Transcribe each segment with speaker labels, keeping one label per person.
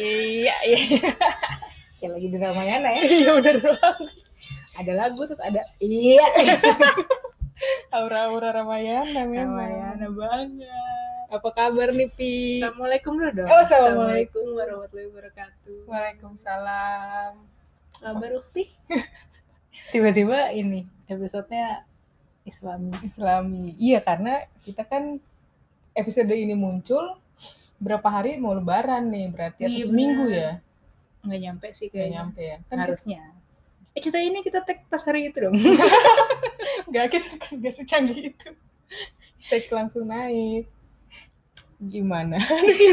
Speaker 1: Iya, iya. Kayak lagi di Ramayana ya.
Speaker 2: Iya bener banget.
Speaker 1: Ada lagu terus ada iya.
Speaker 2: Aura-aura Ramayana memang.
Speaker 1: Ramayana banget.
Speaker 2: Apa kabar nih Pi?
Speaker 1: Assalamualaikum dulu dong.
Speaker 2: Oh, assalamualaikum.
Speaker 1: warahmatullahi wabarakatuh.
Speaker 2: Waalaikumsalam.
Speaker 1: Kabar Ukti? Tiba-tiba ini episodenya Islami.
Speaker 2: Islami. Iya karena kita kan episode ini muncul berapa hari mau lebaran nih berarti atau
Speaker 1: Iya,
Speaker 2: seminggu
Speaker 1: bener.
Speaker 2: ya?
Speaker 1: Nggak nyampe sih kayaknya.
Speaker 2: nyampe ya. Kan
Speaker 1: Harusnya. Eh cerita ini kita tag pas hari itu dong.
Speaker 2: Enggak, kita kan gak secanggih itu. Take langsung naik. Gimana?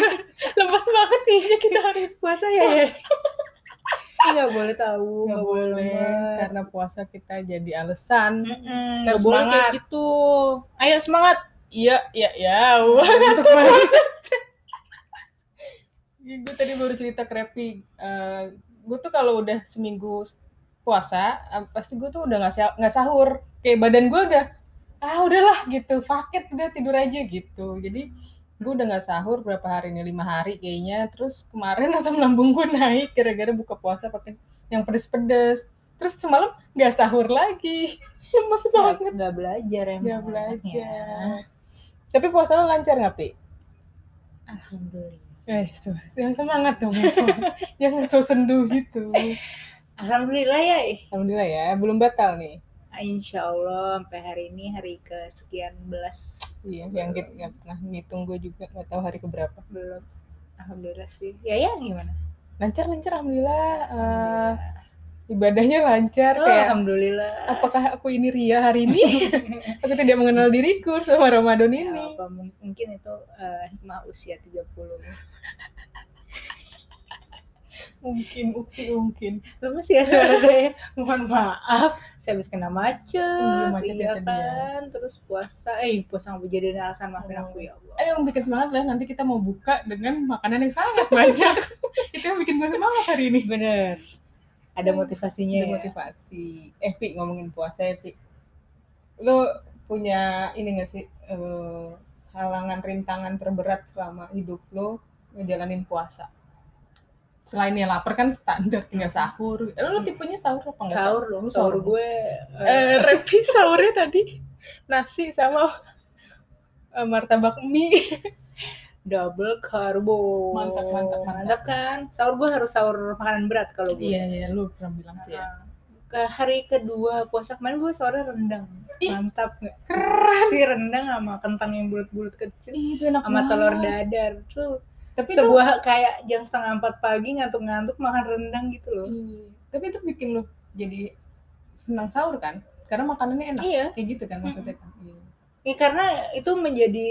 Speaker 2: Lemes banget kayaknya kita hari
Speaker 1: Puasa ya ya. Nggak boleh tahu,
Speaker 2: Nggak
Speaker 1: nggak boleh lemes.
Speaker 2: karena puasa kita jadi alasan.
Speaker 1: Mm-mm,
Speaker 2: Harus
Speaker 1: nggak boleh
Speaker 2: semangat.
Speaker 1: kayak gitu. Ayo semangat.
Speaker 2: Iya, iya, ya. Wah,
Speaker 1: Untuk banget.
Speaker 2: gue tadi baru cerita ke Repi. Eh, gue tuh kalau udah seminggu puasa, eh, pasti gue tuh udah nggak nggak sahur. Kayak badan gue udah, ah udahlah gitu, paket udah tidur aja gitu. Jadi gue udah nggak sahur berapa hari nih, lima hari kayaknya. Terus kemarin asam lambung gue naik gara-gara buka puasa pakai yang pedes-pedes. Terus semalam nggak sahur lagi, lemes banget.
Speaker 1: nggak belajar emang.
Speaker 2: Nggak
Speaker 1: anaknya.
Speaker 2: belajar. Tapi puasa lo lancar nggak, Pi?
Speaker 1: Alhamdulillah.
Speaker 2: Eh, so, yang semangat dong. yang. Jangan so sendu gitu.
Speaker 1: Alhamdulillah ya. eh.
Speaker 2: Alhamdulillah ya, belum batal nih.
Speaker 1: Insya Allah sampai hari ini hari ke sekian belas
Speaker 2: Iya, yang kita nggak pernah ngitung gue juga nggak tahu hari keberapa.
Speaker 1: belum. Alhamdulillah sih. Ya ya gimana?
Speaker 2: Lancar, lancar, alhamdulillah. Eh, ibadahnya lancar.
Speaker 1: Oh,
Speaker 2: kayak,
Speaker 1: Alhamdulillah.
Speaker 2: apakah aku ini ria hari ini? aku tidak mengenal diriku sama Ramadan
Speaker 1: Ya,
Speaker 2: ini.
Speaker 1: apa mung- mungkin itu eh, hikmah usia 30
Speaker 2: Mungkin, mungkin, mungkin.
Speaker 1: lemes ya suara saya mohon maaf saya habis kena macet
Speaker 2: Iya, macet ya
Speaker 1: iya
Speaker 2: ya.
Speaker 1: kan terus puasa eh puasa nggak jadi alasan maafin
Speaker 2: Oh.
Speaker 1: aku ya Allah
Speaker 2: Eh, yang bikin semangat lah nanti kita mau buka dengan makanan yang sangat banyak. Itu yang bikin gue semangat hari ini.
Speaker 1: bener ada motivasinya
Speaker 2: Ada
Speaker 1: ya
Speaker 2: motivasi. Eh, Pi, ngomongin puasa ya, Pi. Lo punya ini gak sih eh, halangan rintangan terberat selama hidup lo ngejalanin puasa? Selain yang lapar kan standar tinggal sahur. Eh, lo tipenya sahur apa enggak?
Speaker 1: sahur dong
Speaker 2: Lu
Speaker 1: sahur
Speaker 2: sahur.
Speaker 1: gue eh,
Speaker 2: Eh, Repi sahurnya tadi nasi sama eh, martabak mie.
Speaker 1: double karbo
Speaker 2: Mantap, mantap, mantap.
Speaker 1: kan sahur gue harus sahur makanan berat kalau gue
Speaker 2: Iya, iya, lu pernah bilang sih ya.
Speaker 1: Nah, ke hari kedua puasa kemarin gue sahurnya rendang
Speaker 2: Ih,
Speaker 1: mantap nggak
Speaker 2: Keren.
Speaker 1: si rendang sama kentang yang bulat-bulat kecil
Speaker 2: Ih, itu enak
Speaker 1: sama telur
Speaker 2: banget.
Speaker 1: dadar tuh
Speaker 2: Tapi itu
Speaker 1: sebuah kayak jam setengah empat pagi ngantuk-ngantuk makan rendang gitu loh
Speaker 2: Iya. Tapi itu bikin lo jadi senang sahur kan? Karena makanannya enak.
Speaker 1: iya
Speaker 2: Kayak gitu kan maksudnya kan. Iya.
Speaker 1: Ya, karena itu menjadi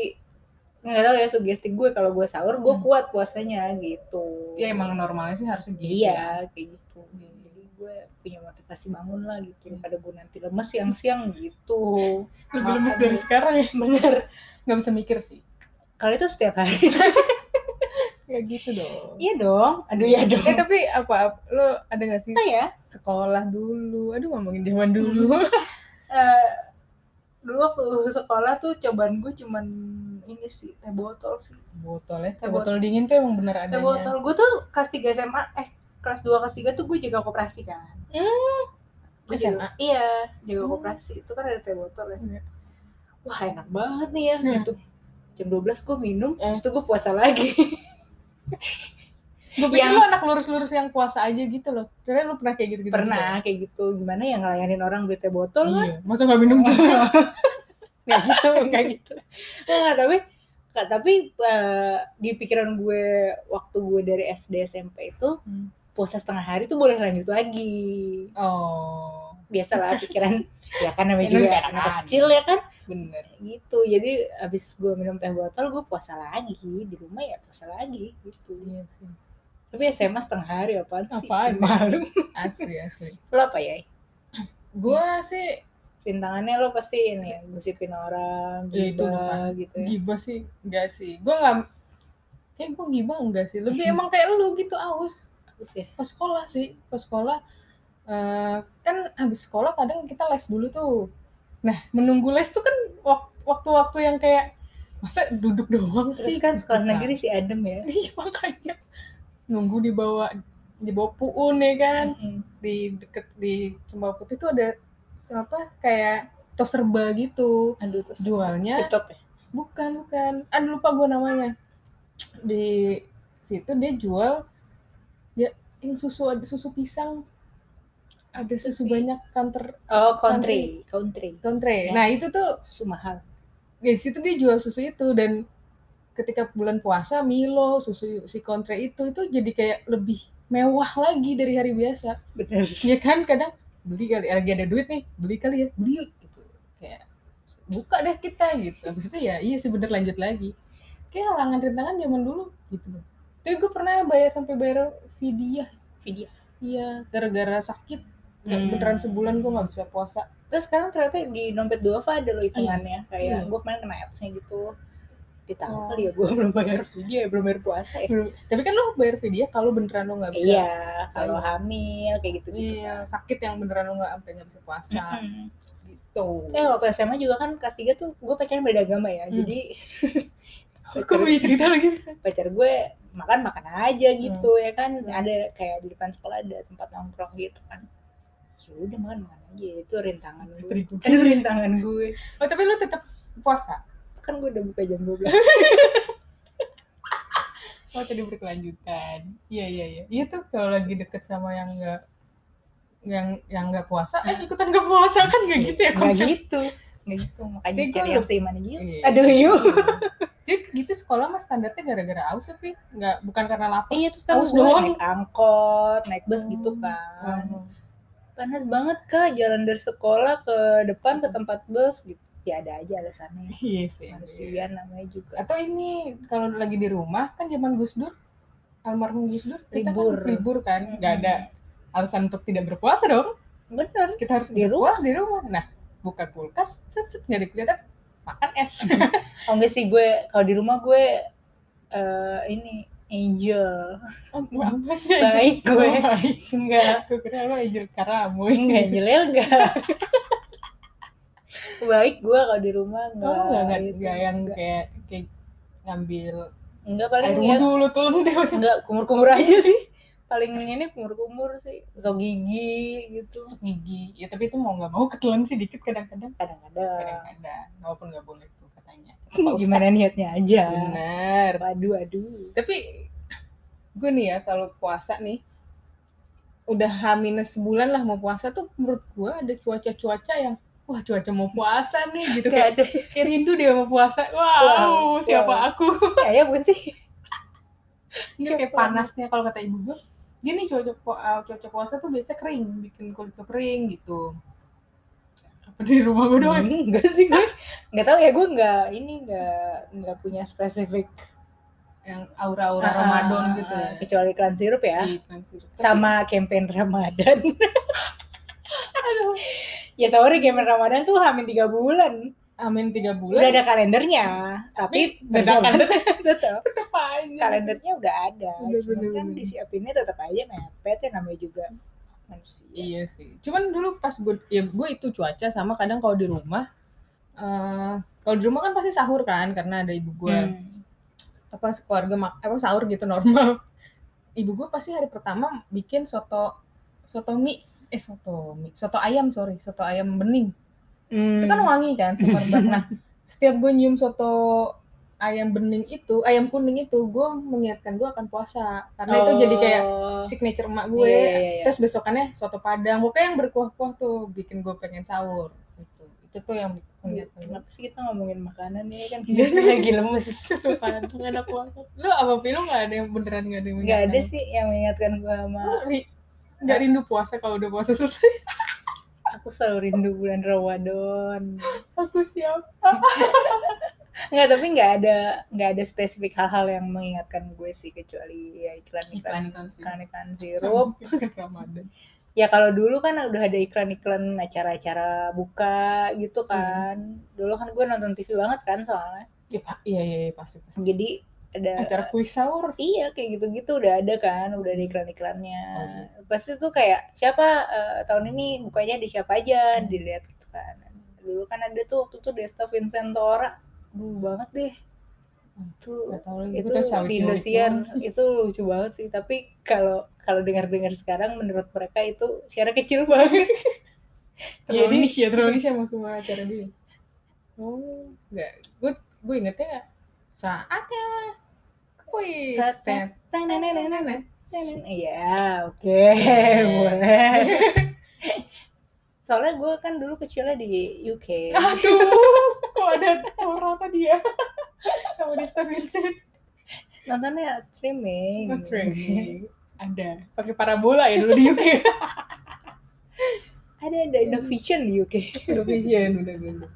Speaker 1: nggak tahu ya sugesti gue kalau gue sahur gue
Speaker 2: Hmm.
Speaker 1: kuat puasanya gitu
Speaker 2: Ya emang normalnya sih harusnya gitu.
Speaker 1: iya kayak gitu jadi gue punya motivasi bangun lah gitu daripada gue nanti lemes siang-siang gitu
Speaker 2: Lebih lemes dari sekarang ya.
Speaker 1: bener
Speaker 2: Gak bisa mikir sih.
Speaker 1: kalau itu setiap hari
Speaker 2: Ya gitu dong.
Speaker 1: iya dong aduh ya dong
Speaker 2: Eh tapi apa, lo ada gak sih
Speaker 1: apa ya
Speaker 2: sekolah dulu? Aduh ngomongin zaman dulu.
Speaker 1: Eh, dulu waktu sekolah tuh cobaan gue cuman ini sih teh botol sih
Speaker 2: botol ya.
Speaker 1: Teh
Speaker 2: botol dingin tuh emang bener
Speaker 1: teh
Speaker 2: adanya.
Speaker 1: botol gue tuh kelas 3 SMA eh kelas 2 kelas 3 tuh gue jaga koperasi kan
Speaker 2: Hmm.
Speaker 1: Gua
Speaker 2: SMA?
Speaker 1: jaga- iya jaga
Speaker 2: Hmm.
Speaker 1: koperasi itu kan ada teh botol ya
Speaker 2: Iya.
Speaker 1: wah enak banget nih ya
Speaker 2: Hmm.
Speaker 1: untuk jam 12 gue minum
Speaker 2: Eh.
Speaker 1: terus tuh gue puasa lagi
Speaker 2: Gue pikir
Speaker 1: Yang-
Speaker 2: lo anak lurus-lurus yang puasa aja gitu loh. Kira lo pernah kayak gitu-gitu
Speaker 1: pernah kayak gitu gimana ya ngelayanin orang beli teh botol
Speaker 2: juga?
Speaker 1: kan
Speaker 2: Iya. Masa gak minum juga?
Speaker 1: nggak gitu nggak gitu nggak tapi nggak tapi eh, di pikiran gue waktu gue dari SD SMP itu
Speaker 2: Hmm.
Speaker 1: puasa setengah hari tuh boleh lanjut lagi
Speaker 2: Oh,
Speaker 1: biasalah pikiran ya kan namanya
Speaker 2: Ya,
Speaker 1: juga
Speaker 2: lu
Speaker 1: anak
Speaker 2: kan.
Speaker 1: kecil ya kan
Speaker 2: bener.
Speaker 1: gitu jadi abis gue minum teh botol gue puasa lagi di rumah ya puasa lagi gitu
Speaker 2: Iya sih.
Speaker 1: Tapi SMA setengah hari apaan sih
Speaker 2: Apaan?
Speaker 1: malu
Speaker 2: Asli, asli.
Speaker 1: lo apa ya
Speaker 2: Gua sih
Speaker 1: rintangannya lo pasti ini ya gosipin orang
Speaker 2: Ya, itu
Speaker 1: gitu ya
Speaker 2: gibah sih enggak sih. Gua nggak kayak gua gibah enggak sih. Lebih emang kayak lu gitu aus.
Speaker 1: ya
Speaker 2: Pas sekolah sih, pas sekolah eh, kan habis sekolah kadang kita les dulu tuh. Nah, menunggu les tuh kan wak- waktu-waktu yang kayak masa duduk doang
Speaker 1: terus
Speaker 2: sih
Speaker 1: kan sekolah
Speaker 2: Gitu
Speaker 1: negeri si adem ya
Speaker 2: Iya makanya nunggu di bawah di bawah puun ya kan?
Speaker 1: Mm-mm.
Speaker 2: di deket di Cempaka Putih tuh ada apa kayak tos serba gitu.
Speaker 1: Aduh terus
Speaker 2: jualnya
Speaker 1: ya?
Speaker 2: bukan bukan. Aduh lupa gue namanya. Di situ dia jual ya yang susu ada susu pisang. Ada susu banyak counter
Speaker 1: oh country country.
Speaker 2: kontre
Speaker 1: Ya.
Speaker 2: nah itu tuh
Speaker 1: susu mahal.
Speaker 2: di situ dia jual susu itu dan ketika bulan puasa Milo susu si kontre itu itu jadi kayak lebih mewah lagi dari hari biasa.
Speaker 1: Bener.
Speaker 2: Ya kan kadang beli kali lagi ada duit nih beli kali ya beli yuk gitu. Kayak buka deh kita gitu. Habis itu ya iya sih bener lanjut lagi. Kayak halangan rintangan zaman dulu gitu. Tapi gue pernah bayar sampai bayar vidya
Speaker 1: video
Speaker 2: iya gara-gara sakit. Nggak
Speaker 1: Hmm.
Speaker 2: beneran sebulan gue nggak bisa puasa.
Speaker 1: Terus sekarang ternyata di dompet Duafa ada loh hitungannya. Kayak
Speaker 2: Iya.
Speaker 1: gue kemarin kena ads-nya gitu ditahu
Speaker 2: Oh.
Speaker 1: kali ya gue belum bayar video ya belum bayar puasa ya
Speaker 2: tapi kan lo bayar vidya kalau beneran lo nggak bisa
Speaker 1: iya kalau
Speaker 2: Iya.
Speaker 1: hamil kayak gitu gitu
Speaker 2: iya sakit yang beneran lo nggak sampai nggak bisa puasa gitu
Speaker 1: Eh waktu SMA juga kan kelas 3 tuh gue pacaran beda agama ya.
Speaker 2: Hmm.
Speaker 1: Jadi
Speaker 2: Kok
Speaker 1: pacar,
Speaker 2: punya cerita lagi?
Speaker 1: pacar gue makan makan aja gitu
Speaker 2: Hmm.
Speaker 1: ya kan. Ada kayak di depan sekolah ada tempat nongkrong gitu kan. Ya udah makan makan aja itu rintangan gue. Itu rintangan gue.
Speaker 2: Oh tapi lo tetap puasa?
Speaker 1: Kan gue udah buka jam 12.
Speaker 2: Oh tadi berkelanjutan. Iya iya iya. Iya tuh kalau lagi deket sama yang nggak yang yang nggak puasa, eh ikutan nggak puasa kan nggak gitu ya
Speaker 1: Nggak
Speaker 2: konsep.
Speaker 1: gitu. Nggak gitu. Makanya cari yang seiman aja yuk.
Speaker 2: Iya.
Speaker 1: Aduh yuk.
Speaker 2: Jadi gitu sekolah mah standarnya gara-gara aus tapi nggak bukan karena lapar.
Speaker 1: Iya terus gue
Speaker 2: doang.
Speaker 1: naik angkot, naik bus gitu
Speaker 2: Hmm.
Speaker 1: kan.
Speaker 2: Hmm.
Speaker 1: panas banget kak jalan dari sekolah ke depan ke tempat bus gitu ya ada aja alasannya
Speaker 2: Iya sih.
Speaker 1: manusia namanya juga
Speaker 2: Atau ini kalau lagi di rumah kan zaman Gus Dur, almarhum Gus Dur, kita
Speaker 1: Libur.
Speaker 2: kan libur kan, nggak ada alasan untuk tidak berpuasa dong.
Speaker 1: bener
Speaker 2: Kita harus
Speaker 1: Di
Speaker 2: berpuasa di rumah. Nah, buka kulkas, set set nggak ada kelihatan, makan es.
Speaker 1: oh enggak sih gue kalau di rumah gue eh ini angel
Speaker 2: oh, apa sih?
Speaker 1: baik gue
Speaker 2: Oh,
Speaker 1: enggak
Speaker 2: Gue kira lo angel karamu.
Speaker 1: enggak angelnya enggak baik gue kalau di rumah enggak
Speaker 2: Oh, nggak nggak
Speaker 1: gitu.
Speaker 2: nggak yang kayak kayak ngambil
Speaker 1: enggak paling
Speaker 2: air
Speaker 1: ya
Speaker 2: wudhu lu tuh udah
Speaker 1: enggak kumur-kumur aja sih paling ini kumur-kumur sih gosok gigi gitu
Speaker 2: masuk gigi. Ya tapi itu mau nggak mau ketelan sih dikit kadang-kadang.
Speaker 1: kadang-kadang
Speaker 2: Kadang-kadang, walaupun nggak boleh tuh katanya.
Speaker 1: Gimana niatnya aja
Speaker 2: Bener.
Speaker 1: aduh aduh
Speaker 2: Tapi gue nih ya kalau puasa nih udah H minus sebulan lah mau puasa tuh menurut gue ada cuaca-cuaca yang wah cuaca mau puasa nih gitu. Kayak,
Speaker 1: Gak ada
Speaker 2: kayak rindu dia mau puasa. Wow,
Speaker 1: Wow,
Speaker 2: siapa
Speaker 1: wow.
Speaker 2: aku?
Speaker 1: Ya bukan sih.
Speaker 2: Ini kayak panasnya kalau kata ibu gue gini cuaca uh, cuaca puasa tuh biasanya kering bikin kulit tuh kering gitu. Apa di rumah gue doang?
Speaker 1: Hmm, enggak sih gue nggak tahu ya gue nggak ini nggak nggak punya spesifik
Speaker 2: yang aura-aura
Speaker 1: Ah,
Speaker 2: Ramadan gitu ya?
Speaker 1: kecuali iklan sirup ya.
Speaker 2: Iya,
Speaker 1: sama campaign Ramadan ya sorry campaign Ramadan tuh hamin tiga bulan.
Speaker 2: Amin tiga
Speaker 1: udah
Speaker 2: bulan
Speaker 1: ada kalendernya tapi bersama- tetap
Speaker 2: tetep. Aja.
Speaker 1: Kalendernya udah ada.
Speaker 2: Udah,
Speaker 1: cuman
Speaker 2: bener,
Speaker 1: kan
Speaker 2: bener.
Speaker 1: disiapinnya tetap aja mepet ya namanya juga manusia.
Speaker 2: Iya sih. Cuman dulu pas gue ya gue itu cuaca sama kadang kalau di rumah eh kalau di rumah kan pasti sahur kan karena ada ibu gue
Speaker 1: Hmm.
Speaker 2: apa keluarga mak apa sahur gitu normal. Ibu gue pasti hari pertama bikin soto soto mie eh soto mie soto ayam sorry soto ayam bening.
Speaker 1: Hmm.
Speaker 2: itu kan wangi kan semerbak nah setiap gue nyium soto ayam bening itu ayam kuning itu gue mengingatkan gue akan puasa. Karena itu jadi kayak
Speaker 1: Oh.
Speaker 2: signature emak gue
Speaker 1: Iya, iya, iya.
Speaker 2: terus besokannya soto padang. Pokoknya yang berkuah-kuah tuh bikin gue pengen sahur gitu. Itu tuh yang mengingatkan
Speaker 1: Kenapa sih kita ngomongin makanan ya kan? Kita lagi lemes.
Speaker 2: soto padang enak banget lu apa sih lu nggak ada yang beneran nggak ada yang
Speaker 1: Gak ada
Speaker 2: mengingatkan?
Speaker 1: sih yang mengingatkan gue sama
Speaker 2: lu nggak rindu puasa kalau udah puasa selesai
Speaker 1: aku selalu rindu bulan Ramadan.
Speaker 2: aku siap
Speaker 1: Enggak, tapi nggak ada nggak ada spesifik hal-hal yang mengingatkan gue sih kecuali ya iklan-iklan
Speaker 2: iklan iklan sih
Speaker 1: iklan-iklan sirup.
Speaker 2: Ramadan
Speaker 1: Ya kalau dulu kan udah ada iklan-iklan acara-acara buka gitu kan. Dulu kan gue nonton TV banget kan soalnya.
Speaker 2: ya, Pak. iya iya iya, pasti pasti
Speaker 1: Jadi ada
Speaker 2: acara kuis sahur
Speaker 1: Iya kayak gitu-gitu udah ada kan, udah ada iklan-iklannya. Pasti tuh kayak siapa eh, tahun ini bukanya di siapa aja
Speaker 2: Hmm.
Speaker 1: dilihat gitu kan. Dulu kan ada tuh waktu tuh Desta Vincentora, dulu banget deh. itu itu di Indosiar itu lucu banget sih tapi kalau kalau dengar-dengar sekarang menurut mereka itu siaran kecil banget
Speaker 2: Terlalu
Speaker 1: Jadi-
Speaker 2: ya, terlalu niche sama semua acara dia. Oh, enggak. Gue gue ingetnya saatnya Tet.
Speaker 1: Tananana. Iya, oke, boleh. Soalnya gue kan dulu kecilnya di UK.
Speaker 2: Aduh, kok ada Tora tadi ya? Sama di Steph Vincent.
Speaker 1: Nontonnya streaming.
Speaker 2: Oh, streaming. Ada. Pakai parabola ya dulu di UK.
Speaker 1: Ada ada Innovision di UK.
Speaker 2: Indovision, udah dulu.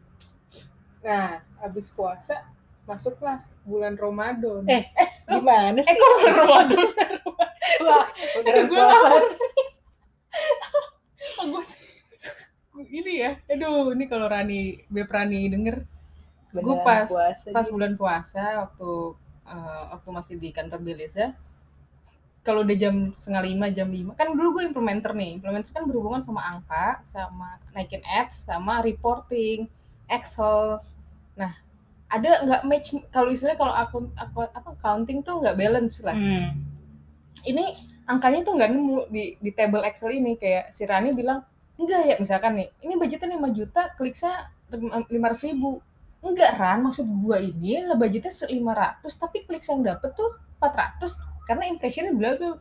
Speaker 2: Nah, abis puasa masuklah bulan Ramadan.
Speaker 1: Eh, Gimana sih?
Speaker 2: eh kok bulan Ramadan?
Speaker 1: Wah, udah
Speaker 2: Aduh, gue lapar. Gue ini ya. Aduh, ini kalau Rani, Beb Rani denger Gue pas-
Speaker 1: puasa
Speaker 2: pas
Speaker 1: dia.
Speaker 2: bulan puasa waktu eh, waktu masih di kantor Beleza kalau udah jam setengah lima jam lima kan dulu gue implementer nih implementer kan berhubungan sama angka sama naikin ads sama reporting Excel nah ada nggak match kalau istilahnya kalau akun aku apa accounting tuh nggak balance lah.
Speaker 1: Hmm.
Speaker 2: ini angkanya tuh nggak nemu di di table Excel ini. Kayak si Rani bilang enggak ya misalkan nih ini budgetnya 5 juta kliknya 500 ribu. Enggak Ran maksud gua ini lah budgetnya 500 tapi klik yang dapet tuh 400 karena impressionnya bla bla.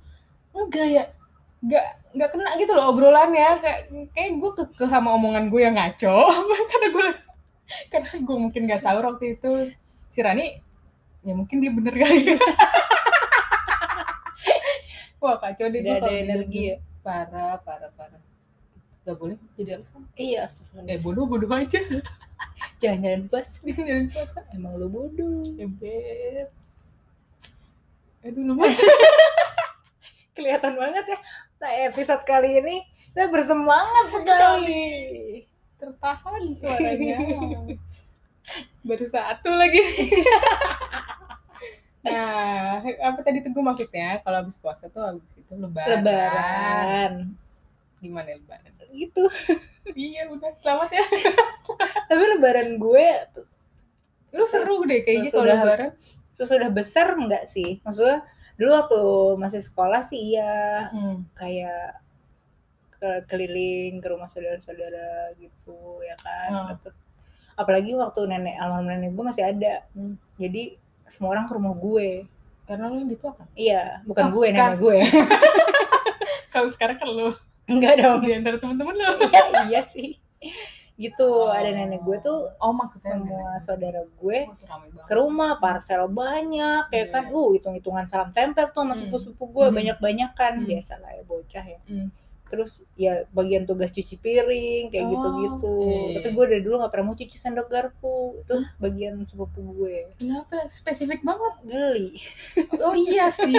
Speaker 2: Enggak ya enggak enggak kena gitu loh obrolannya. Kayak kayak gue ke sama omongan gue yang ngaco. Karena gue karena gue mungkin gak sahur waktu itu si Rani ya mungkin dia bener kali wah kacau deh gue
Speaker 1: ada energi ya.
Speaker 2: parah parah parah gak boleh jadi alasan
Speaker 1: Iya,
Speaker 2: eh
Speaker 1: astagfirullah.
Speaker 2: bodoh bodoh aja
Speaker 1: Jangan-jangan puasa.
Speaker 2: jangan puasa
Speaker 1: Emang lu bodoh.
Speaker 2: ya beb aduh lemas
Speaker 1: Kelihatan banget ya. Nah, episode kali ini kita bersemangat sekali.
Speaker 2: Tertahan suaranya. Baru satu lagi. Nah apa tadi tuh gue maksudnya? Kalau habis puasa tuh habis itu lebaran.
Speaker 1: Lebaran.
Speaker 2: gimana lebaran?
Speaker 1: Gitu.
Speaker 2: iya udah. Selamat ya.
Speaker 1: Tapi lebaran gue
Speaker 2: lu seru deh kayaknya kalau lebaran.
Speaker 1: sesudah besar enggak sih? Maksudnya dulu waktu masih sekolah sih iya.
Speaker 2: Hmm.
Speaker 1: kayak ke keliling ke rumah saudara-saudara gitu ya kan
Speaker 2: Hmm.
Speaker 1: dapet apalagi waktu nenek almarhum nenek gue masih ada
Speaker 2: Hmm.
Speaker 1: jadi semua orang ke rumah gue
Speaker 2: karena lu yang dituakan
Speaker 1: iya bukan
Speaker 2: Oh,
Speaker 1: gue
Speaker 2: kan.
Speaker 1: nenek gue
Speaker 2: kalau sekarang kan lu
Speaker 1: enggak dong
Speaker 2: di antara teman-teman lu
Speaker 1: iya, iya sih gitu
Speaker 2: Oh.
Speaker 1: ada nenek gue tuh
Speaker 2: Oh, maksudnya
Speaker 1: semua
Speaker 2: nenek.
Speaker 1: saudara gue
Speaker 2: Oh,
Speaker 1: ke rumah parcel banyak ya
Speaker 2: Iya.
Speaker 1: kan uh hitung hitungan salam tempel tuh sama
Speaker 2: Hmm.
Speaker 1: sepupu sepupu gue
Speaker 2: Hmm.
Speaker 1: banyak banyak kan
Speaker 2: Hmm.
Speaker 1: biasa lah ya bocah ya
Speaker 2: Hmm.
Speaker 1: Terus ya bagian tugas cuci piring kayak
Speaker 2: Oh,
Speaker 1: gitu gitu
Speaker 2: iya.
Speaker 1: tapi gue dari dulu nggak pernah mau cuci sendok garpu. Itu bagian sepupu gue.
Speaker 2: Kenapa? Spesifik banget?
Speaker 1: Geli.
Speaker 2: Oh iya sih.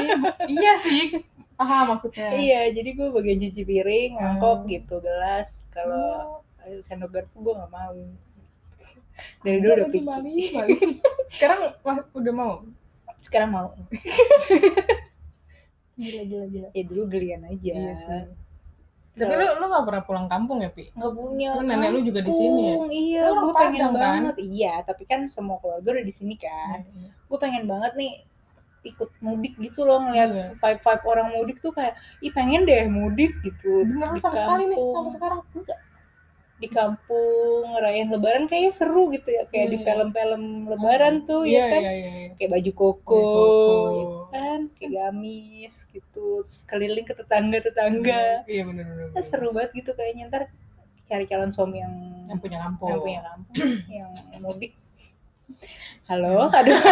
Speaker 2: Iya sih. Paham maksudnya.
Speaker 1: Iya jadi gue bagian cuci piring mangkok
Speaker 2: Hmm.
Speaker 1: gitu gelas. Kalau
Speaker 2: Oh,
Speaker 1: eh, sendok garpu gue nggak mau. Dari dulu udah pikir.
Speaker 2: sekarang wah, udah mau?
Speaker 1: Sekarang mau.
Speaker 2: Gila gila gila.
Speaker 1: Ya dulu gelian aja.
Speaker 2: Iya sih tapi lu lu gak pernah pulang kampung ya pi?
Speaker 1: Nggak punya
Speaker 2: Soalnya nenek lu juga di sini ya?
Speaker 1: iya. Gue pengen
Speaker 2: kan?
Speaker 1: banget. Iya tapi kan semua keluarga udah di sini kan. Gue pengen banget nih ikut mudik gitu loh ngeliat
Speaker 2: Iya.
Speaker 1: five five orang mudik tuh kayak ih pengen deh mudik gitu.
Speaker 2: Bener sama sekali nih sampai sekarang.
Speaker 1: Enggak. Di kampung ngerayain lebaran kayaknya seru gitu ya. Kayak di
Speaker 2: Iya.
Speaker 1: film-film lebaran tuh
Speaker 2: iya
Speaker 1: ya kan?
Speaker 2: iya iya iya.
Speaker 1: kayak baju koko,
Speaker 2: Baju koko.
Speaker 1: ya kan? Kayak gamis gitu terus keliling ke tetangga-tetangga.
Speaker 2: Iya bener bener,
Speaker 1: Nah,
Speaker 2: bener.
Speaker 1: seru banget gitu kayaknya. Ntar cari calon suami yang
Speaker 2: yang punya kampung.
Speaker 1: yang punya kampung yang mudik. Halo? Aduh.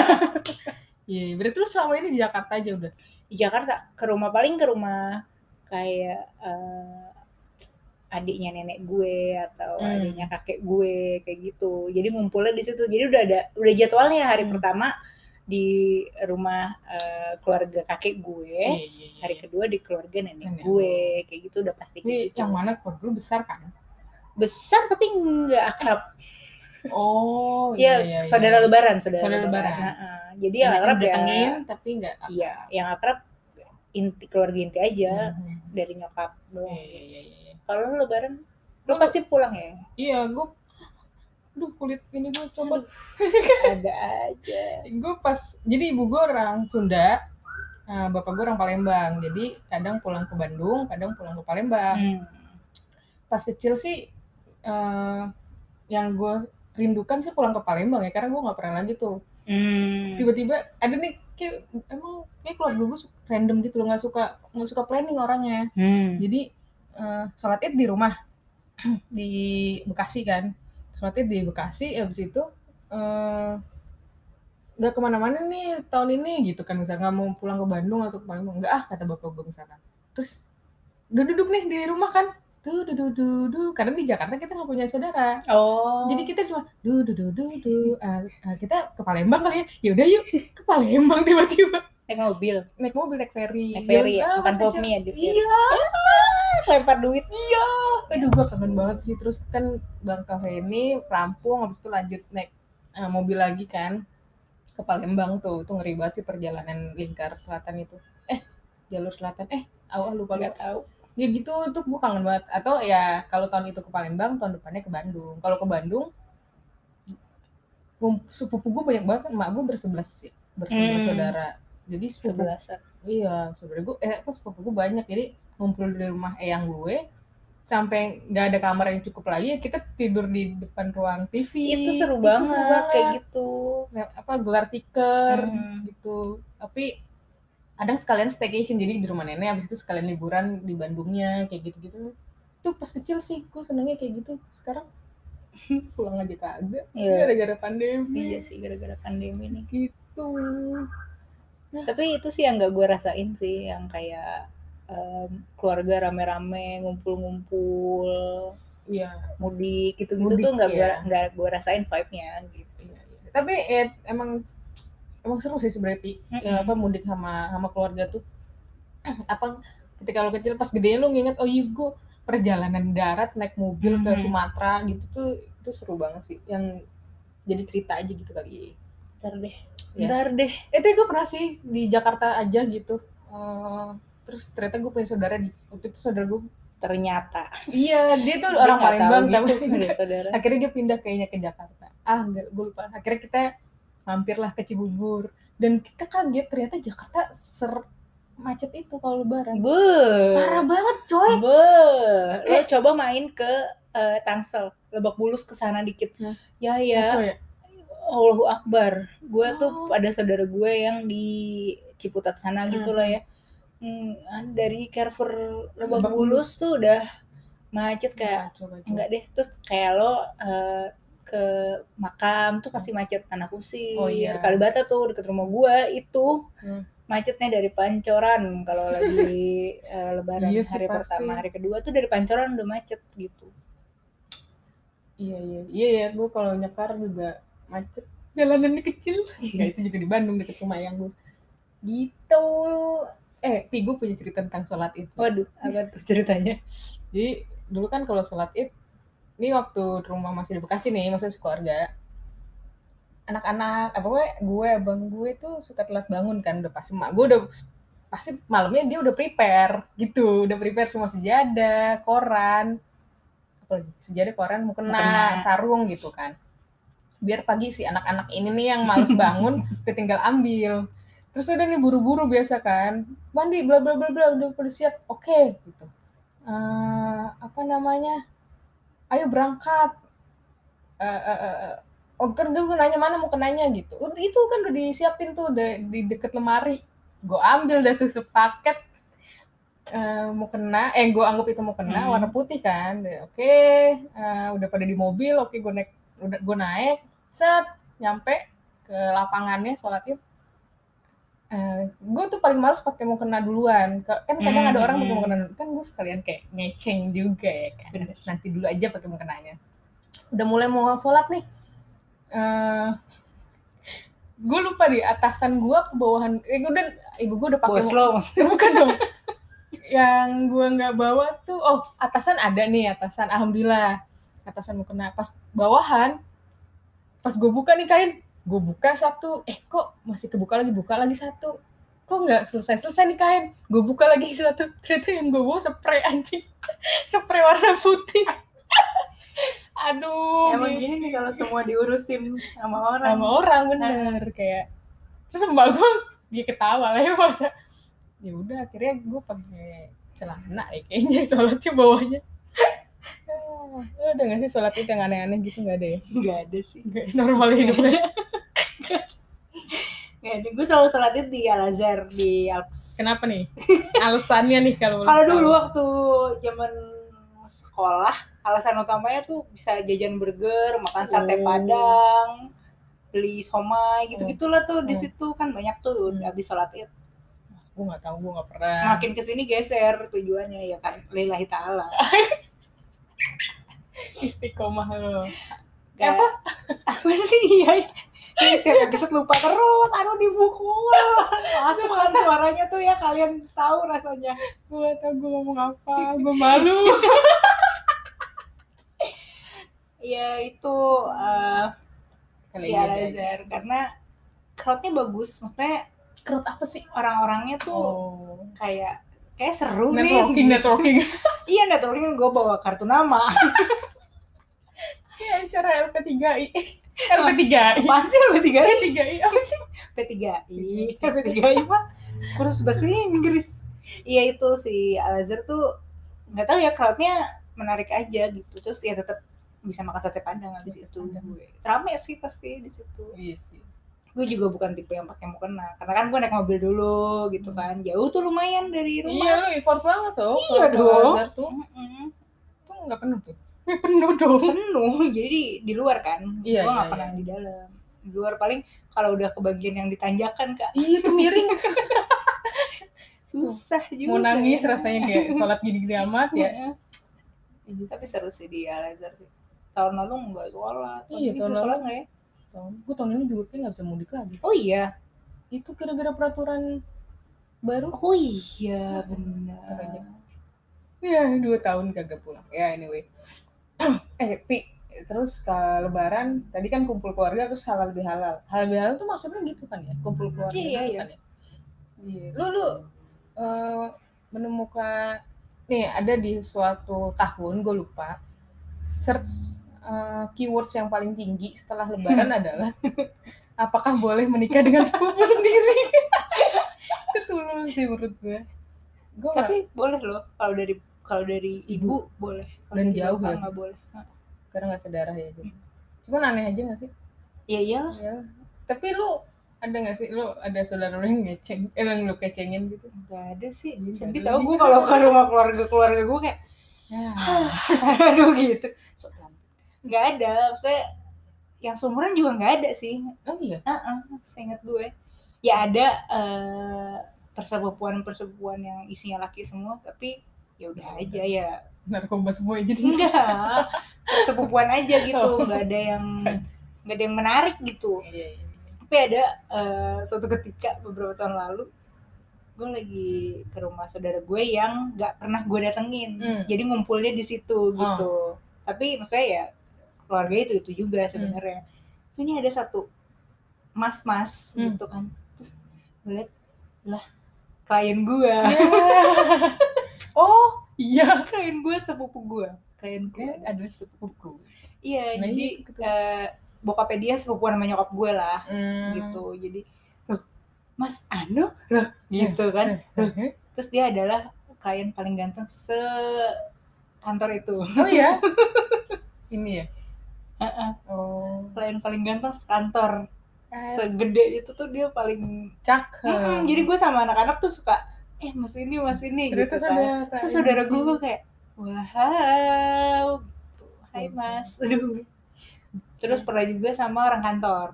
Speaker 2: Iya iya. berarti lu selama ini di Jakarta aja udah?
Speaker 1: Di Jakarta ke rumah paling ke rumah kayak eh, adiknya nenek gue atau
Speaker 2: Hmm.
Speaker 1: adiknya kakek gue kayak gitu jadi ngumpulnya di situ jadi udah ada udah jadwalnya hari
Speaker 2: Hmm.
Speaker 1: pertama di rumah eh, keluarga kakek gue
Speaker 2: iya iya iya.
Speaker 1: hari kedua di keluarga nenek,
Speaker 2: Nenek
Speaker 1: gue kayak gitu udah pasti
Speaker 2: ini
Speaker 1: gitu.
Speaker 2: yang mana keluarga lu besar kan
Speaker 1: besar tapi nggak akrab
Speaker 2: oh
Speaker 1: ya
Speaker 2: iya iya
Speaker 1: saudara
Speaker 2: iya.
Speaker 1: lebaran saudara,
Speaker 2: Saudara
Speaker 1: lebaran,
Speaker 2: lebaran.
Speaker 1: Nah, eh, jadi yang akrab ya
Speaker 2: datengin tapi nggak
Speaker 1: iya yang akrab inti keluarga inti aja
Speaker 2: Mhm.
Speaker 1: dari nyokap doang
Speaker 2: iya iya iya iya
Speaker 1: kalau lu lebaran lu pasti pulang ya?
Speaker 2: Iya gue duh kulit ini gue coba.
Speaker 1: Ada aja.
Speaker 2: Gue pas jadi ibu gue orang Sunda eh, bapak gue orang Palembang. Jadi kadang pulang ke Bandung kadang pulang ke Palembang.
Speaker 1: Hmm.
Speaker 2: pas kecil sih eh, yang gue rindukan sih pulang ke Palembang ya karena gue nggak pernah lagi tuh.
Speaker 1: Hmm.
Speaker 2: tiba-tiba ada nih kayak emang kayak keluarga gue random gitu loh nggak suka nggak suka planning orangnya.
Speaker 1: Hmm.
Speaker 2: jadi eh, sholat id di rumah di Bekasi kan. Sholat id di Bekasi habis itu eh, nggak ke mana-mana nih tahun ini gitu kan. Misalnya nggak mau pulang ke Bandung atau ke Palembang nggak ah kata bapak gue misalkan. Terus udah duduk nih di rumah kan. Duh duh duh duh duh karena di Jakarta kita nggak punya saudara.
Speaker 1: Oh.
Speaker 2: jadi kita cuma duh duh duh Ah, ah, kita ke Palembang kali ya. Ya udah yuk ke Palembang tiba-tiba.
Speaker 1: Naik mobil,
Speaker 2: naik mobil naik ferry.
Speaker 1: Naik ferry ya, ya di ferry.
Speaker 2: iya
Speaker 1: Lempar duit.
Speaker 2: iya. Aduh gue kangen banget sih. Terus kan bang kafe ini rampung habis itu lanjut naik eh, mobil lagi kan ke Palembang tuh. Itu ngeri banget sih perjalanan lingkar selatan itu. Eh jalur selatan. Eh awal lupa lupa
Speaker 1: tahu.
Speaker 2: ya gitu tuh gue kangen banget. Atau ya kalau tahun itu ke Palembang tahun depannya ke Bandung. Kalau ke Bandung sepupu gue banyak banget kan. Emak gue bersebelas sih bersebelas
Speaker 1: Hmm.
Speaker 2: saudara. Jadi sepupu
Speaker 1: Sebelasan.
Speaker 2: Iya, saudara gue, eh apa sepupu gue banyak, jadi ngumpul di rumah eyang gue, sampai nggak ada kamar yang cukup lagi, kita tidur di depan ruang TV.
Speaker 1: Itu seru banget,
Speaker 2: seru banget.
Speaker 1: kayak gitu.
Speaker 2: Apa gelar tiker
Speaker 1: Hmm.
Speaker 2: gitu. Tapi kadang sekalian staycation, jadi di rumah nenek, habis itu sekalian liburan di Bandungnya, kayak gitu-gitu. Itu pas kecil sih, gue senengnya kayak gitu. Sekarang pulang aja kagak,
Speaker 1: Iya.
Speaker 2: gara-gara pandemi.
Speaker 1: Iya sih gara-gara pandemi nih.
Speaker 2: Gitu.
Speaker 1: Tapi itu sih yang gak gue rasain sih, yang kayak em, keluarga rame-rame ngumpul-ngumpul
Speaker 2: Iya.
Speaker 1: mudik gitu-gitu
Speaker 2: Mudik,
Speaker 1: tuh nggak gue
Speaker 2: iya.
Speaker 1: nggak gue rasain vibe-nya gitu.
Speaker 2: Iya, iya. Tapi eh, emang emang seru sih sebenarnya Pi. Ya, apa mudik sama sama keluarga tuh. apa ketika lo kecil pas gede lo nginget oh iya gue perjalanan darat naik mobil ke
Speaker 1: Mhm.
Speaker 2: Sumatera gitu tuh itu seru banget sih. Yang jadi cerita aja gitu kali.
Speaker 1: Ntar deh,
Speaker 2: Iya.
Speaker 1: ntar deh.
Speaker 2: Itu gue pernah sih di Jakarta aja gitu. Eh, terus ternyata gue punya saudara di waktu itu saudara gue
Speaker 1: Ternyata
Speaker 2: iya dia tuh
Speaker 1: Dia
Speaker 2: orang Palembang tapi
Speaker 1: gitu, ada saudara.
Speaker 2: akhirnya dia pindah kayaknya ke Jakarta ah enggak gue lupa akhirnya kita mampirlah ke Cibubur dan kita kaget ternyata Jakarta ser macet itu kalau lebaran
Speaker 1: Be,
Speaker 2: parah banget coy
Speaker 1: be. Lo
Speaker 2: Kayak-
Speaker 1: coba main ke eh, Tangsel, Lebak Bulus ke sana dikit.
Speaker 2: Hah?
Speaker 1: Ya ya,
Speaker 2: ya
Speaker 1: Allahu Akbar. Gue tuh
Speaker 2: Oh.
Speaker 1: ada saudara gue yang di Ciputat sana gitu
Speaker 2: Hmm.
Speaker 1: lah ya. Hmm, dari Carrefour Lebak
Speaker 2: Lebak
Speaker 1: Bulus tuh udah macet kayak
Speaker 2: Kacau, kacau.
Speaker 1: enggak deh. Terus kayak lo eh, ke makam tuh pasti macet tanah kusir.
Speaker 2: Oh, iya.
Speaker 1: Kalibata tuh deket rumah gue itu
Speaker 2: Hmm.
Speaker 1: macetnya dari Pancoran kalau lagi eh, Lebaran
Speaker 2: Iya sih,
Speaker 1: hari
Speaker 2: pasti.
Speaker 1: pertama, hari kedua tuh dari Pancoran udah macet gitu.
Speaker 2: iya iya iya ya gue kalau nyekar juga macet jalanannya kecil ya itu juga di Bandung deket rumah yang gue gitu eh Pi gue punya cerita tentang sholat itu
Speaker 1: Waduh, apa tuh ceritanya?
Speaker 2: Jadi dulu kan kalau sholat id, ini waktu rumah masih di Bekasi nih, maksudnya sekeluarga. Anak-anak, apa gue, gue, abang gue tuh suka telat bangun kan, udah pasti mak gue udah pasti malamnya dia udah prepare gitu, udah prepare semua sejadah, koran, apa lagi, sejadah, koran, mukena,
Speaker 1: Mukena.
Speaker 2: sarung gitu kan. Biar pagi si anak-anak ini nih yang males bangun, udah tinggal ambil. Terus udah nih buru-buru biasa kan, mandi bla bla bla bla udah pada siap, oke gitu. Eh apa namanya? Ayo berangkat. Eh eh, eh, eh. oh kan gue nanya mana mau kenanya gitu. Udah itu kan udah disiapin tuh udah di deket lemari. Gue ambil dah tuh sepaket. Eh mau kena eh gue anggap itu mau kena
Speaker 1: Hmm.
Speaker 2: warna putih kan. Oke. Eh, udah pada di mobil oke gue naik udah gue naik. Set nyampe ke lapangannya sholat id Eh, gue tuh paling males pakai mau kena duluan. Ka- kan kadang
Speaker 1: Hmm,
Speaker 2: ada orang pakai mau
Speaker 1: hmm.
Speaker 2: kena duluan kan gue sekalian kayak ngeceng juga ya kan.
Speaker 1: Bener.
Speaker 2: nanti dulu aja pakai mau kenanya udah mulai mau sholat nih. Eh gue lupa di atasan gue ke bawahan eh gue udah ibu gue udah pakai
Speaker 1: Bos
Speaker 2: mau-
Speaker 1: lo maksudnya.
Speaker 2: bukan dong. Yang gue nggak bawa tuh oh atasan ada nih atasan alhamdulillah atasan mau kena pas bawahan pas gue buka nih kain gue buka satu eh kok masih kebuka lagi? Buka lagi satu. Kok nggak selesai selesai nih kain? Gue buka lagi satu. Ternyata yang gue bawa spray anjing. Spray warna putih. Aduh
Speaker 1: emang gini nih kalau semua diurusin sama orang.
Speaker 2: Sama orang bener. Kayak terus mbak gue dia ketawa lah ya masa ya udah akhirnya gue pakai celana ya kayaknya sholatnya bawahnya. Ah, udah gak sih sholat itu yang aneh-aneh gitu? Gak ada ya?
Speaker 1: Nggak ada sih.
Speaker 2: Nggak, normal hidupnya
Speaker 1: ada gue selalu sholat di Al Azhar di Alps.
Speaker 2: Kenapa nih? Alasannya nih kalau
Speaker 1: kalau dulu waktu zaman sekolah alasan utamanya tuh bisa jajan burger makan sate
Speaker 2: Oh.
Speaker 1: padang beli somai gitu gitulah tuh di
Speaker 2: Hmm.
Speaker 1: situ. Kan banyak tuh
Speaker 2: Hmm.
Speaker 1: habis sholat id.
Speaker 2: Gue nggak tahu gue nggak pernah.
Speaker 1: Makin ke sini geser tujuannya ya kan? Lillahi ta'ala.
Speaker 2: Istiqomah lo.
Speaker 1: Gak-
Speaker 2: Apa?
Speaker 1: apa sih? Ya tiap episode lupa terus anu dipukul masuk kan suaranya tuh ya kalian tahu rasanya.
Speaker 2: Gue tahu gue ngomong apa gue malu.
Speaker 1: Ya itu eh,
Speaker 2: kali ada
Speaker 1: Azhar karena crowdnya bagus. Maksudnya
Speaker 2: kerut apa sih?
Speaker 1: Orang-orangnya tuh
Speaker 2: oh.
Speaker 1: kayak kayak seru
Speaker 2: networking
Speaker 1: nih.
Speaker 2: Networking
Speaker 1: iya networking gue bawa kartu nama.
Speaker 2: Iya, acara LP3I. LP3I.
Speaker 1: apaan sih P3I
Speaker 2: LP3I apa sih?
Speaker 1: P3I P3I mah kursus bahasa Inggris iya itu si Al Azhar tuh nggak tahu ya crowdnya menarik aja gitu terus ya tetap bisa makan sate padang habis itu
Speaker 2: padang.
Speaker 1: gue rame sih pasti di situ
Speaker 2: Iya sih.
Speaker 1: gue juga bukan tipe yang pakai mukena karena kan gue naik mobil dulu gitu kan jauh tuh lumayan dari rumah
Speaker 2: Iya lu effort banget tuh.
Speaker 1: Iya dong.
Speaker 2: Al-Azhar tuh.
Speaker 1: Mm-mm.
Speaker 2: Tuh nggak penuh tuh. Ya, penuh dong.
Speaker 1: penuh jadi di luar kan
Speaker 2: Iya,
Speaker 1: gue nggak
Speaker 2: iya,
Speaker 1: pernah
Speaker 2: iya.
Speaker 1: di dalam di luar paling kalau udah ke bagian yang ditanjakan kak
Speaker 2: Iya tuh miring.
Speaker 1: susah juga
Speaker 2: Mau nangis
Speaker 1: ya.
Speaker 2: rasanya kayak sholat gini-gini amat ya.
Speaker 1: Iya. tapi seru sih di Al Azhar sih tahun lalu nggak sholat
Speaker 2: Iya,
Speaker 1: Tahun ini
Speaker 2: tahun lalu.
Speaker 1: sholat nggak ya
Speaker 2: Gue tahun ini juga kayak nggak bisa mudik lagi.
Speaker 1: oh iya
Speaker 2: Itu kira-kira peraturan baru.
Speaker 1: oh iya benar
Speaker 2: Ya dua tahun kagak pulang. Ya anyway. eh Pi, terus ke lebaran tadi kan kumpul keluarga terus halal bihalal. Halal bihalal tuh maksudnya gitu kan ya? Kumpul keluarga
Speaker 1: Iya,
Speaker 2: gitu
Speaker 1: iya.
Speaker 2: kan ya? Iya. Lu lu eh, menemukan nih ada di suatu tahun gue lupa search eh, keywords yang paling tinggi setelah lebaran adalah apakah boleh menikah dengan sepupu sendiri? Itu tulus sih menurut gue. Gue
Speaker 1: tapi boleh loh kalau dari kalau dari ibu, boleh kalau
Speaker 2: Dan jauh ya?
Speaker 1: nggak boleh
Speaker 2: karena nggak sedarah ya jadi. Cuman aneh aja gak sih?
Speaker 1: ya iyalah
Speaker 2: Ya. Tapi lu ada gak sih lu ada saudara lu yang ngeceng, eh yang lu kecengin gitu?
Speaker 1: nggak ada sih
Speaker 2: Iya,
Speaker 1: sedih
Speaker 2: nggak
Speaker 1: tau gue kalau ke rumah keluarga keluarga gue kayak
Speaker 2: Ya.
Speaker 1: aduh gitu so cantik nggak ada maksudnya yang seumuran juga nggak ada sih
Speaker 2: Oh iya.
Speaker 1: Heeh, seingat gue ya ada eh, persepupuan-persepupuan yang isinya laki semua tapi ya udah aja ya.
Speaker 2: Narkoba semua jadi.
Speaker 1: enggak. Persepupuan aja gitu.
Speaker 2: Oh.
Speaker 1: nggak ada yang nggak ada yang menarik gitu.
Speaker 2: Iya, iya.
Speaker 1: tapi ada eh, suatu ketika beberapa tahun lalu gue lagi ke rumah saudara gue yang nggak pernah gue datengin.
Speaker 2: Hmm.
Speaker 1: jadi ngumpulnya di situ gitu. Tapi maksudnya ya keluarga itu itu juga sebenarnya. Tapi ini ada satu mas-mas
Speaker 2: Hmm.
Speaker 1: gitu kan. Terus gue liat lah klien gue
Speaker 2: oh, iya.
Speaker 1: klien gue sepupu gue klien gue
Speaker 2: Eh, ada sepupu.
Speaker 1: iya
Speaker 2: Nah,
Speaker 1: jadi
Speaker 2: itu tuh.
Speaker 1: eh, bokapnya dia sepupuan sama nyokap gue lah
Speaker 2: Hmm.
Speaker 1: gitu jadi loh mas Anu loh gitu kan Loh,
Speaker 2: Eh,
Speaker 1: terus dia adalah klien paling ganteng se kantor itu
Speaker 2: Oh iya. Ini ya.
Speaker 1: Heeh,
Speaker 2: Oh.
Speaker 1: klien paling ganteng sekantor segede itu tuh dia paling
Speaker 2: Cakep.
Speaker 1: Mm, jadi gue sama anak-anak tuh suka eh mas ini mas ini
Speaker 2: Ternyata
Speaker 1: gitu kan.
Speaker 2: saudara.
Speaker 1: terus saudara gue gue kayak wow gitu. hai mas. Aduh. Terus pernah juga sama orang kantor.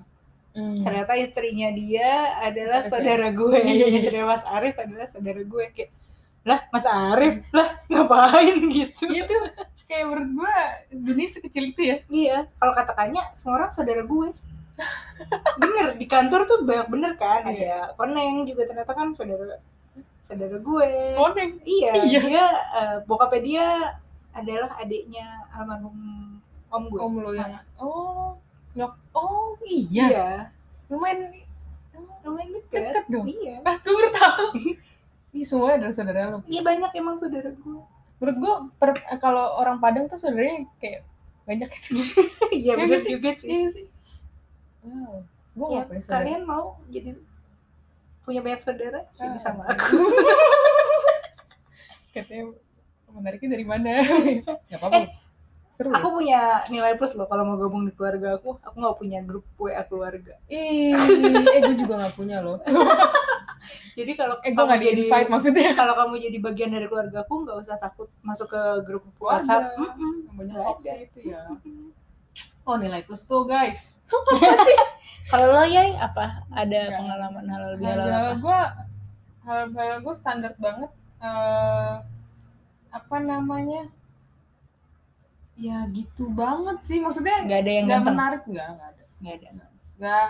Speaker 2: Hmm.
Speaker 1: ternyata istrinya dia adalah
Speaker 2: Mas
Speaker 1: saudara gue.
Speaker 2: Iya.
Speaker 1: istrinya Mas Arif adalah saudara gue. Kayak lah Mas Arif? Lah ngapain? Gitu.
Speaker 2: Iya tuh. Kayak menurut gua dunia sekecil itu ya.
Speaker 1: iya. Kalau katakannya semua orang saudara gue. Bener di kantor tuh banyak bener kan. Ada
Speaker 2: Iya.
Speaker 1: koneng juga ternyata kan saudara saudara gue
Speaker 2: Koneng.
Speaker 1: iya,
Speaker 2: Iya.
Speaker 1: dia eh, bokapnya dia adalah adiknya almarhum om gue
Speaker 2: Om lo yang oh nyok oh iya
Speaker 1: iya
Speaker 2: lumayan
Speaker 1: lumayan deket,
Speaker 2: deket dong.
Speaker 1: iya
Speaker 2: Ah, gue baru tahu. Ini semua adalah saudara lo.
Speaker 1: iya banyak emang saudara gue
Speaker 2: Menurut gue per- kalau orang Padang tuh saudaranya kayak banyak itu
Speaker 1: iya
Speaker 2: Iya sih?
Speaker 1: juga sih
Speaker 2: Iya sih. Wow. Gue
Speaker 1: Ya, kalian mau jadi punya banyak saudara sini
Speaker 2: Ah.
Speaker 1: sama aku
Speaker 2: Katanya menariknya dari mana? Gak apa-apa. Seru.
Speaker 1: aku punya nilai plus loh kalau mau gabung di keluarga aku aku nggak punya grup WA keluarga
Speaker 2: Ih, eh gue juga gak punya loh.
Speaker 1: jadi kalau
Speaker 2: Eh gue gak di invite maksudnya.
Speaker 1: kalau kamu jadi bagian dari keluarga aku nggak usah takut masuk ke grup
Speaker 2: Keluarga.
Speaker 1: WhatsApp.
Speaker 2: Banyak
Speaker 1: Nggak
Speaker 2: opsi itu ya. Oh nilai plus tuh guys.
Speaker 1: Kalau lo ya apa ada
Speaker 2: Nggak.
Speaker 1: pengalaman halal bihalal
Speaker 2: Hal
Speaker 1: apa
Speaker 2: gue, hal hal gue standar banget. eh apa namanya? Ya gitu banget sih. Maksudnya
Speaker 1: nggak ada yang
Speaker 2: nggak menarik nggak nggak ada.
Speaker 1: nggak ada
Speaker 2: nggak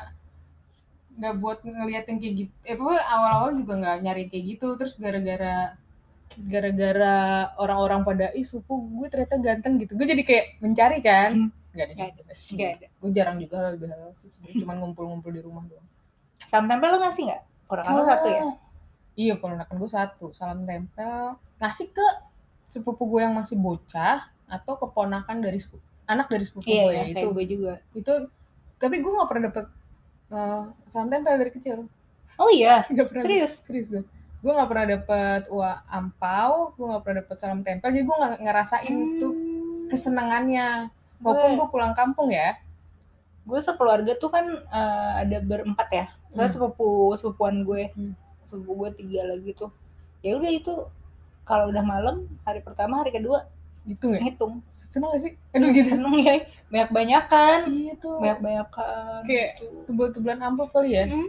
Speaker 2: nggak buat ngeliat yang kayak gitu eh pokoknya awal-awal juga nggak nyari kayak gitu terus gara-gara gara-gara orang-orang pada ih sepupu gue ternyata ganteng gitu gue jadi kayak mencari kan
Speaker 1: Hmm.
Speaker 2: Nggak ada
Speaker 1: Nggak
Speaker 2: sih.
Speaker 1: Nggak ada.
Speaker 2: Gue jarang juga hal lebih halal sih sebenarnya. Cuma ngumpul-ngumpul di rumah doang.
Speaker 1: Salam tempel lo ngasih nggak? Orang lo satu ya?
Speaker 2: Oh. iya ponakan gue satu. Salam tempel. Ngasih ke sepupu gue yang masih bocah atau keponakan dari sepupu, anak dari sepupu
Speaker 1: iya
Speaker 2: gue
Speaker 1: iya
Speaker 2: itu.
Speaker 1: gue juga.
Speaker 2: Itu tapi gue nggak pernah dapet eh, salam tempel dari kecil.
Speaker 1: Oh iya?
Speaker 2: Nggak pernah
Speaker 1: serius?
Speaker 2: serius gue. Gue nggak pernah dapet uang ampau gue nggak pernah dapet salam tempel. Jadi gue nggak ngerasain tuh kesenangannya walaupun gue pulang kampung ya
Speaker 1: gue sekeluarga tuh kan eh, ada berempat ya. Terus
Speaker 2: Hmm.
Speaker 1: sepupu sepupuan gue
Speaker 2: Hmm.
Speaker 1: sepupu gue tiga lagi tuh. Ya udah itu kalau udah malam hari pertama hari kedua
Speaker 2: gitu nggak
Speaker 1: ngitung.
Speaker 2: Seneng gak sih? Aduh gitu.
Speaker 1: Seneng ya. Banyak banyakan
Speaker 2: iya tuh.
Speaker 1: Banyak banyakan
Speaker 2: Kayak tebel-tebelan amplop kali ya?
Speaker 1: Hmm.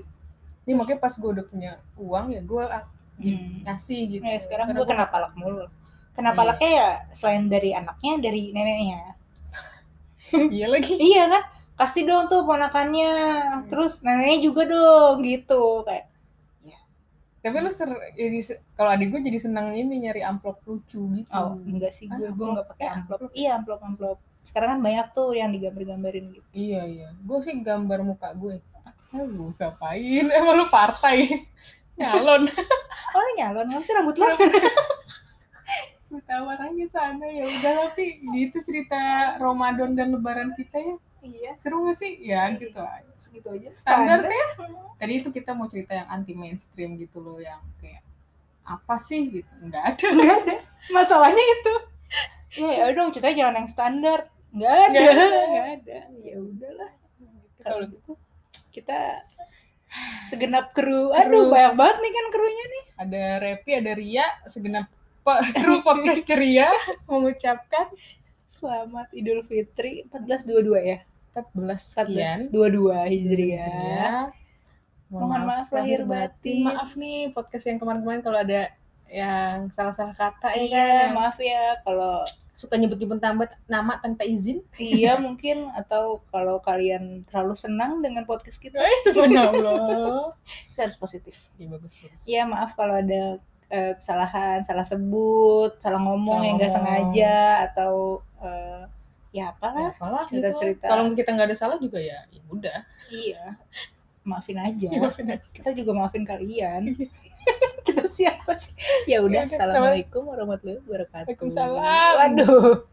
Speaker 2: ini makanya pas gue udah punya uang ya gue
Speaker 1: Hmm.
Speaker 2: ngasih gitu.
Speaker 1: Ya, sekarang gue kena palak mulu. Kena
Speaker 2: Iya.
Speaker 1: palaknya ya selain dari anaknya dari neneknya
Speaker 2: iya lagi.
Speaker 1: Iya kan? Kasih dong tuh ponakannya. Terus neneknya juga dong gitu. Kayak
Speaker 2: tapi lu ser jadi kalau adik gue jadi seneng ini nyari amplop lucu gitu.
Speaker 1: Oh enggak sih. Gue
Speaker 2: Ah,
Speaker 1: gue nggak pakai
Speaker 2: amplop.
Speaker 1: amplop. Iya amplop amplop. Sekarang kan banyak tuh yang digambar-gambarin gitu.
Speaker 2: Iya iya, gue sih gambar muka gue. Lu ngapain? Emang lu partai? Nyalon.
Speaker 1: oh lu nyalon. Nggak sih rambut lo
Speaker 2: Tawar aja sana ya udah tapi gitu cerita Ramadan dan Lebaran kita ya.
Speaker 1: iya.
Speaker 2: Seru gak sih? Ya gitu aja.
Speaker 1: segitu aja.
Speaker 2: Standar ya. Tadi itu kita mau cerita yang anti mainstream gitu loh yang kayak apa sih? gitu. Nggak ada.
Speaker 1: Nggak ada. Masalahnya itu. Ya ya udah ceritanya jangan yang standar. Nggak ada.
Speaker 2: Nggak ada.
Speaker 1: ya udahlah.
Speaker 2: Kalau
Speaker 1: kalau
Speaker 2: gitu
Speaker 1: kita segenap kru. Aduh
Speaker 2: Kru.
Speaker 1: banyak banget nih kan krunya nih.
Speaker 2: Ada Repi ada Ria segenap kru podcast ceria mengucapkan
Speaker 1: selamat Idul Fitri 1422 ya
Speaker 2: 14 sekian
Speaker 1: 1422 Hijriah
Speaker 2: Hijriah.
Speaker 1: Mohon maaf lahir batin.
Speaker 2: Maaf nih podcast yang kemarin-kemarin kalau ada yang salah-salah kata ya
Speaker 1: iya
Speaker 2: kan.
Speaker 1: maaf ya kalau
Speaker 2: Suka nyebut-nyebut nama, nama tanpa izin.
Speaker 1: iya mungkin atau kalau kalian terlalu senang dengan podcast kita
Speaker 2: Eh, subhanallah.
Speaker 1: kita harus positif
Speaker 2: Iya bagus bagus.
Speaker 1: Iya maaf kalau ada eh, kesalahan, salah sebut, salah ngomong
Speaker 2: Salah
Speaker 1: yang nggak sengaja atau eh, ya
Speaker 2: Ya,
Speaker 1: apalah.
Speaker 2: apalah gitu.
Speaker 1: cerita-cerita.
Speaker 2: Kalau kita nggak ada salah juga ya, ya udah.
Speaker 1: Iya, maafin aja.
Speaker 2: Ya, maafin aja.
Speaker 1: Kita juga maafin kalian. kita siapa sih? Ya udah,
Speaker 2: Ya udah,
Speaker 1: assalamualaikum warahmatullahi wabarakatuh.
Speaker 2: Waalaikumsalam.
Speaker 1: Waduh.